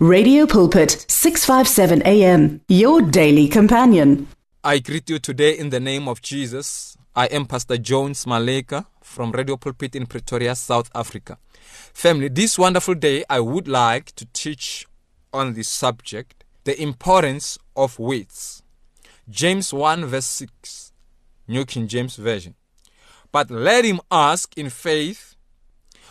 Radio Pulpit, 657 AM, your daily companion. I greet you today in the name of Jesus. I am Pastor Jones Maleka from Radio Pulpit in Pretoria, South Africa. Family, this wonderful day I would like to teach on the subject the importance of weights. James 1 verse 6, New King James Version. But let him ask in faith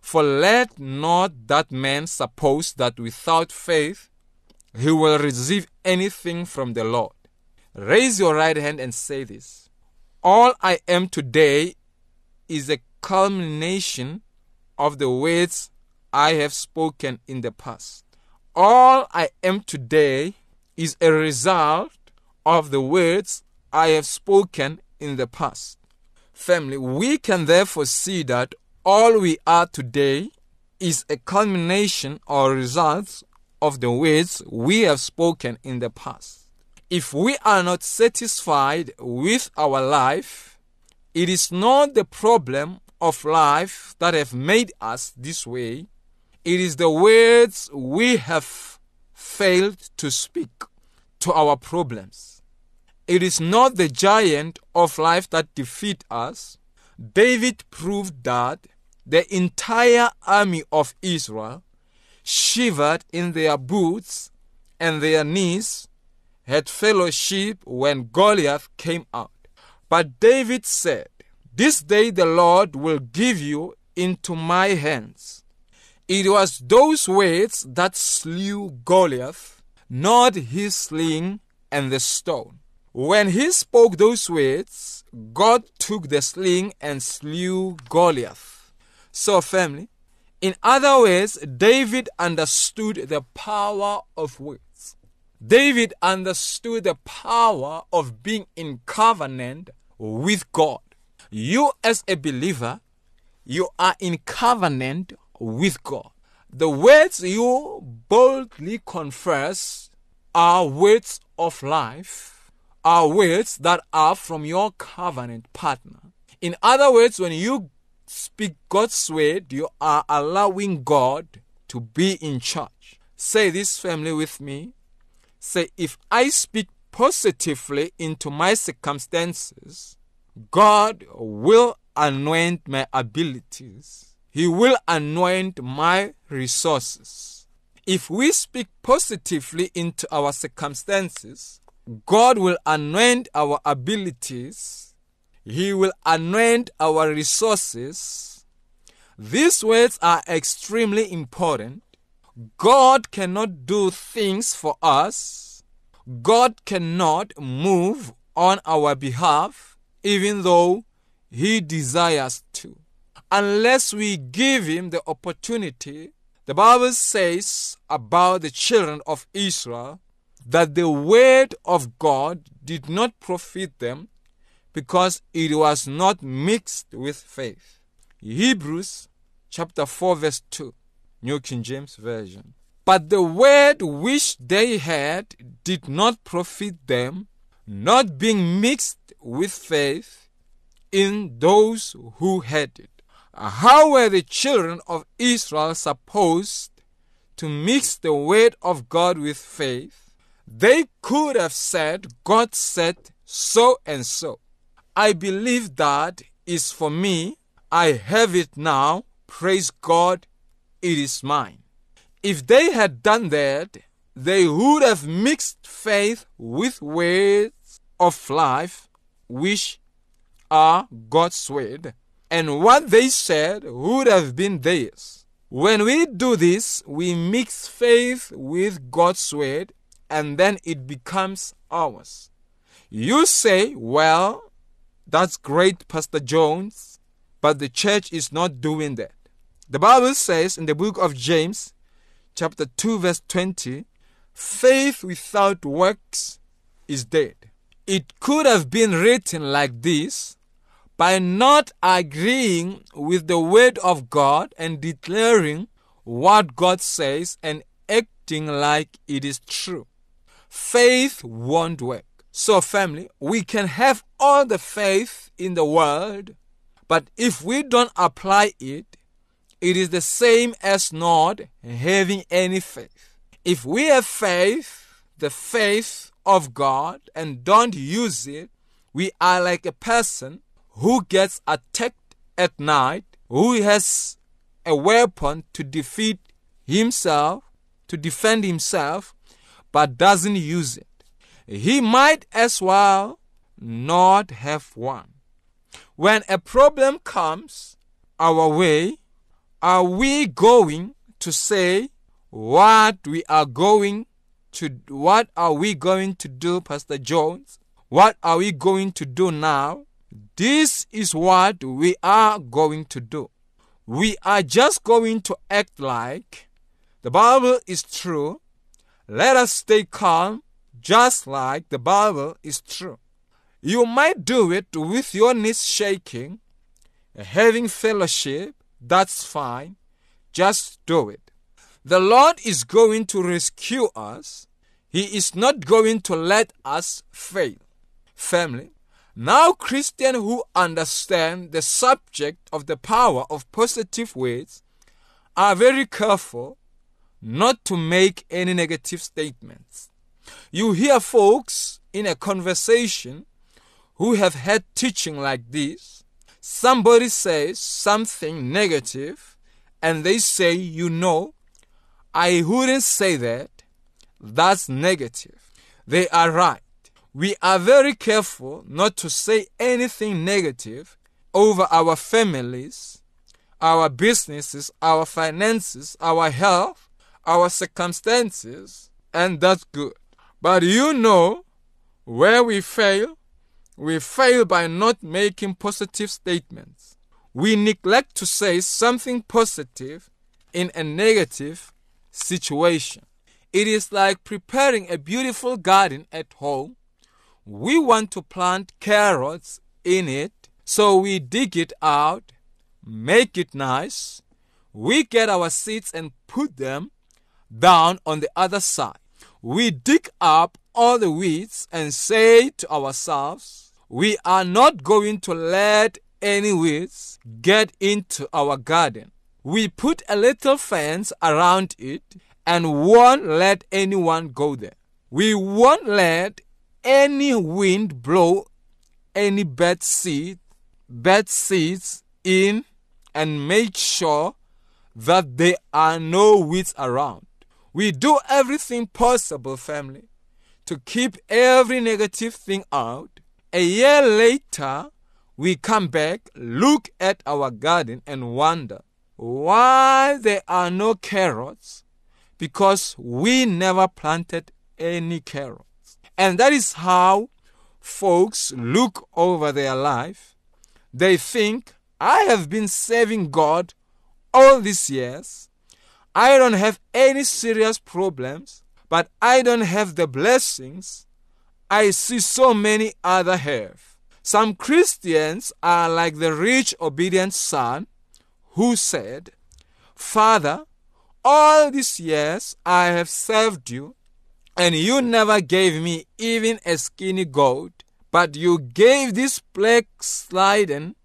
for let not that man suppose that without faith he will receive anything from the Lord. Raise your right hand and say this All I am today is a culmination of the words I have spoken in the past. All I am today is a result of the words I have spoken in the past. Family, we can therefore see that all we are today is a culmination or result of the words we have spoken in the past. If we are not satisfied with our life, it is not the problem of life that have made us this way. It is the words we have failed to speak to our problems. It is not the giant of life that defeat us. David proved that the entire army of Israel shivered in their boots and their knees had fellowship when Goliath came out. But David said, This day the Lord will give you into my hands. It was those words that slew Goliath, not his sling and the stone. When he spoke those words, God took the sling and slew Goliath. So, firmly. in other words, David understood the power of words. David understood the power of being in covenant with God. You, as a believer, you are in covenant with God. The words you boldly confess are words of life, are words that are from your covenant partner. In other words, when you speak God's word, you are allowing God to be in charge. Say this family with me. Say, if I speak positively into my circumstances, God will anoint my abilities. He will anoint my resources. If we speak positively into our circumstances, God will anoint our abilities he will anoint our resources. These words are extremely important. God cannot do things for us. God cannot move on our behalf, even though He desires to. Unless we give Him the opportunity, the Bible says about the children of Israel that the word of God did not profit them because it was not mixed with faith. Hebrews chapter 4 verse 2, New King James Version. But the word which they had did not profit them, not being mixed with faith in those who had it. How were the children of Israel supposed to mix the word of God with faith? They could have said, God said so and so. I believe that is for me. I have it now. Praise God, it is mine. If they had done that, they would have mixed faith with words of life, which are God's word, and what they said would have been theirs. When we do this, we mix faith with God's word, and then it becomes ours. You say, Well, that's great, Pastor Jones, but the church is not doing that. The Bible says in the book of James, chapter 2, verse 20, faith without works is dead. It could have been written like this by not agreeing with the word of God and declaring what God says and acting like it is true. Faith won't work. So, family, we can have all the faith in the world, but if we don't apply it, it is the same as not having any faith. If we have faith, the faith of God, and don't use it, we are like a person who gets attacked at night, who has a weapon to defeat himself, to defend himself, but doesn't use it. He might as well not have one. When a problem comes our way, are we going to say what we are going to what are we going to do Pastor Jones? What are we going to do now? This is what we are going to do. We are just going to act like the Bible is true. Let us stay calm just like the Bible is true. You might do it with your knees shaking, having fellowship, that's fine. Just do it. The Lord is going to rescue us. He is not going to let us fail. Family, now Christians who understand the subject of the power of positive words are very careful not to make any negative statements. You hear folks in a conversation who have had teaching like this. Somebody says something negative and they say, You know, I wouldn't say that. That's negative. They are right. We are very careful not to say anything negative over our families, our businesses, our finances, our health, our circumstances, and that's good. But you know, where we fail, we fail by not making positive statements. We neglect to say something positive in a negative situation. It is like preparing a beautiful garden at home. We want to plant carrots in it, so we dig it out, make it nice. We get our seeds and put them down on the other side. We dig up all the weeds and say to ourselves, we are not going to let any weeds get into our garden. We put a little fence around it and won't let anyone go there. We won't let any wind blow any bad seed, bad seeds in and make sure that there are no weeds around. We do everything possible, family, to keep every negative thing out. A year later, we come back, look at our garden, and wonder why there are no carrots because we never planted any carrots. And that is how folks look over their life. They think, I have been serving God all these years. I don't have any serious problems, but I don't have the blessings I see so many other have. Some Christians are like the rich obedient son who said, Father, all these years I have served you, and you never gave me even a skinny goat, but you gave this backslidden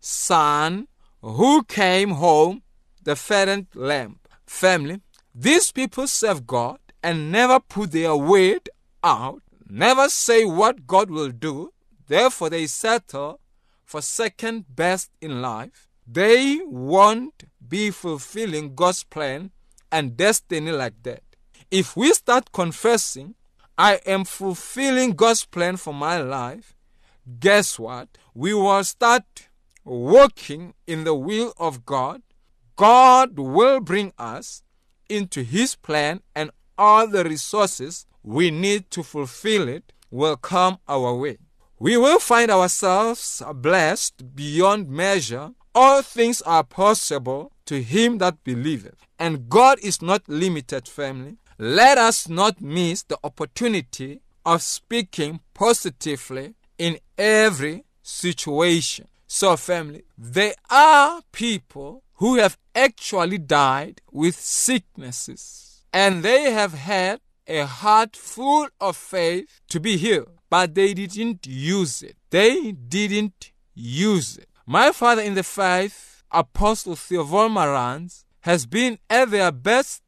son who came home the fattened lamb. Family, these people serve God and never put their word out, never say what God will do, therefore they settle for second best in life. They won't be fulfilling God's plan and destiny like that. If we start confessing, I am fulfilling God's plan for my life, guess what? We will start walking in the will of God. God will bring us into His plan, and all the resources we need to fulfill it will come our way. We will find ourselves blessed beyond measure. All things are possible to him that believeth. And God is not limited, family. Let us not miss the opportunity of speaking positively in every situation. So, family, there are people who have actually died with sicknesses and they have had a heart full of faith to be healed, but they didn't use it. They didn't use it. My father in the faith Apostle Theo Wolmarans has been at their best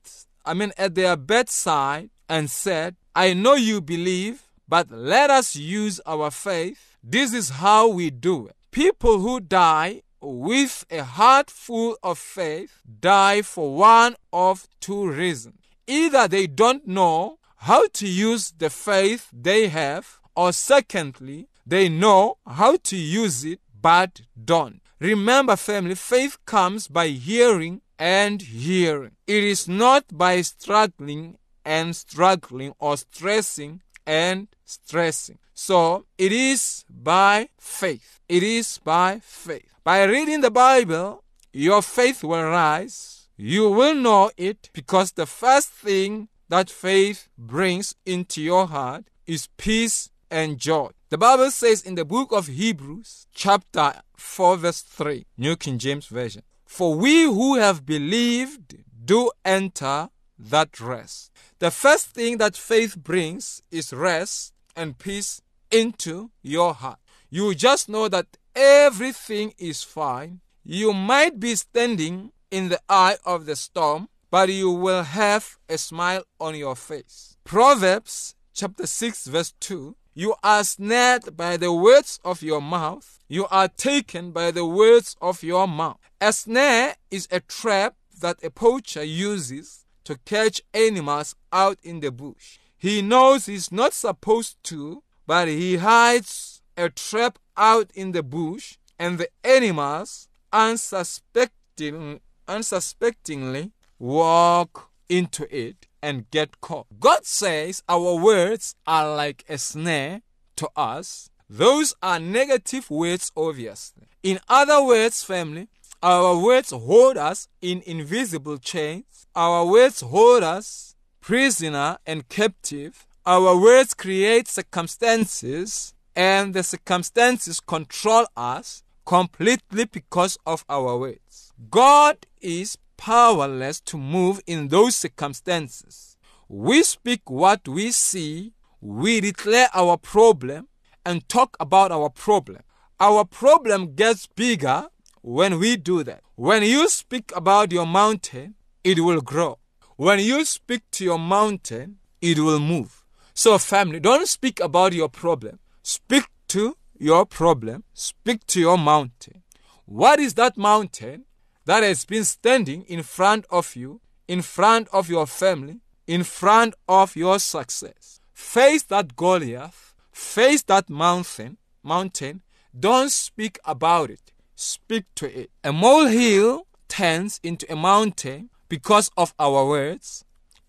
I mean, at their bedside and said, I know you believe, but let us use our faith. This is how we do it. People who die with a heart full of faith die for one of two reasons. Either they don't know how to use the faith they have, or secondly, they know how to use it but don't. Remember, family, faith comes by hearing and hearing. It is not by struggling and struggling or stressing and stressing. So it is by faith. It is by faith. By reading the Bible, your faith will rise. You will know it because the first thing that faith brings into your heart is peace and joy. The Bible says in the book of Hebrews, chapter 4, verse 3, New King James Version, For we who have believed do enter that rest. The first thing that faith brings is rest and peace into your heart. You just know that everything is fine. You might be standing in the eye of the storm, but you will have a smile on your face. Proverbs chapter 6 verse 2 You are snared by the words of your mouth. You are taken by the words of your mouth. A snare is a trap that a poacher uses to catch animals out in the bush. He knows he's not supposed to, but he hides a trap out in the bush, and the animals unsuspecting, unsuspectingly walk into it and get caught. God says our words are like a snare to us. Those are negative words, obviously. In other words, family, our words hold us in invisible chains. Our words hold us prisoner and captive. Our words create circumstances, and the circumstances control us completely because of our words. God is powerless to move in those circumstances. We speak what we see, we declare our problem, and talk about our problem. Our problem gets bigger when we do that. When you speak about your mountain, it will grow. When you speak to your mountain, it will move. So, family, don't speak about your problem. Speak to your problem. Speak to your mountain. What is that mountain that has been standing in front of you, in front of your family, in front of your success? Face that Goliath. Face that mountain. Mountain. Don't speak about it. Speak to it. A molehill turns into a mountain because of our words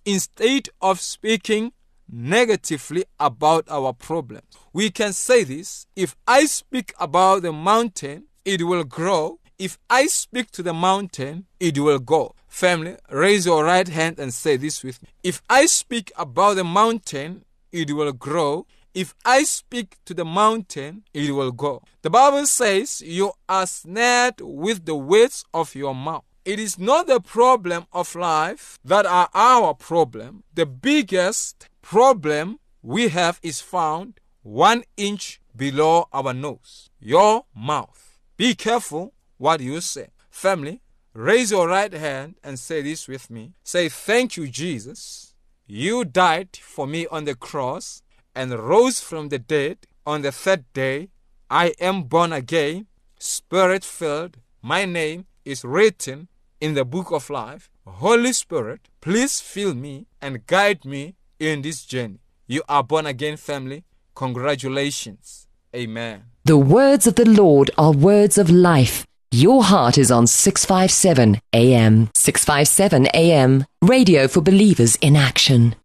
instead of speaking negatively about our problems. We can say this if I speak about the mountain, it will grow. If I speak to the mountain, it will go. Family, raise your right hand and say this with me. If I speak about the mountain, it will grow. If I speak to the mountain, it will go. The Bible says you are snared with the words of your mouth. It is not the problem of life that are our problem. The biggest problem we have is found one inch below our nose. Your mouth. Be careful what you say. Family, raise your right hand and say this with me. Say, Thank you, Jesus. You died for me on the cross and rose from the dead on the third day. I am born again, spirit filled. My name is written in the book of life. Holy Spirit, please fill me and guide me in this journey. You are born again, family. Congratulations. Amen. The words of the Lord are words of life. Your heart is on 657 AM. 657 AM. Radio for believers in action.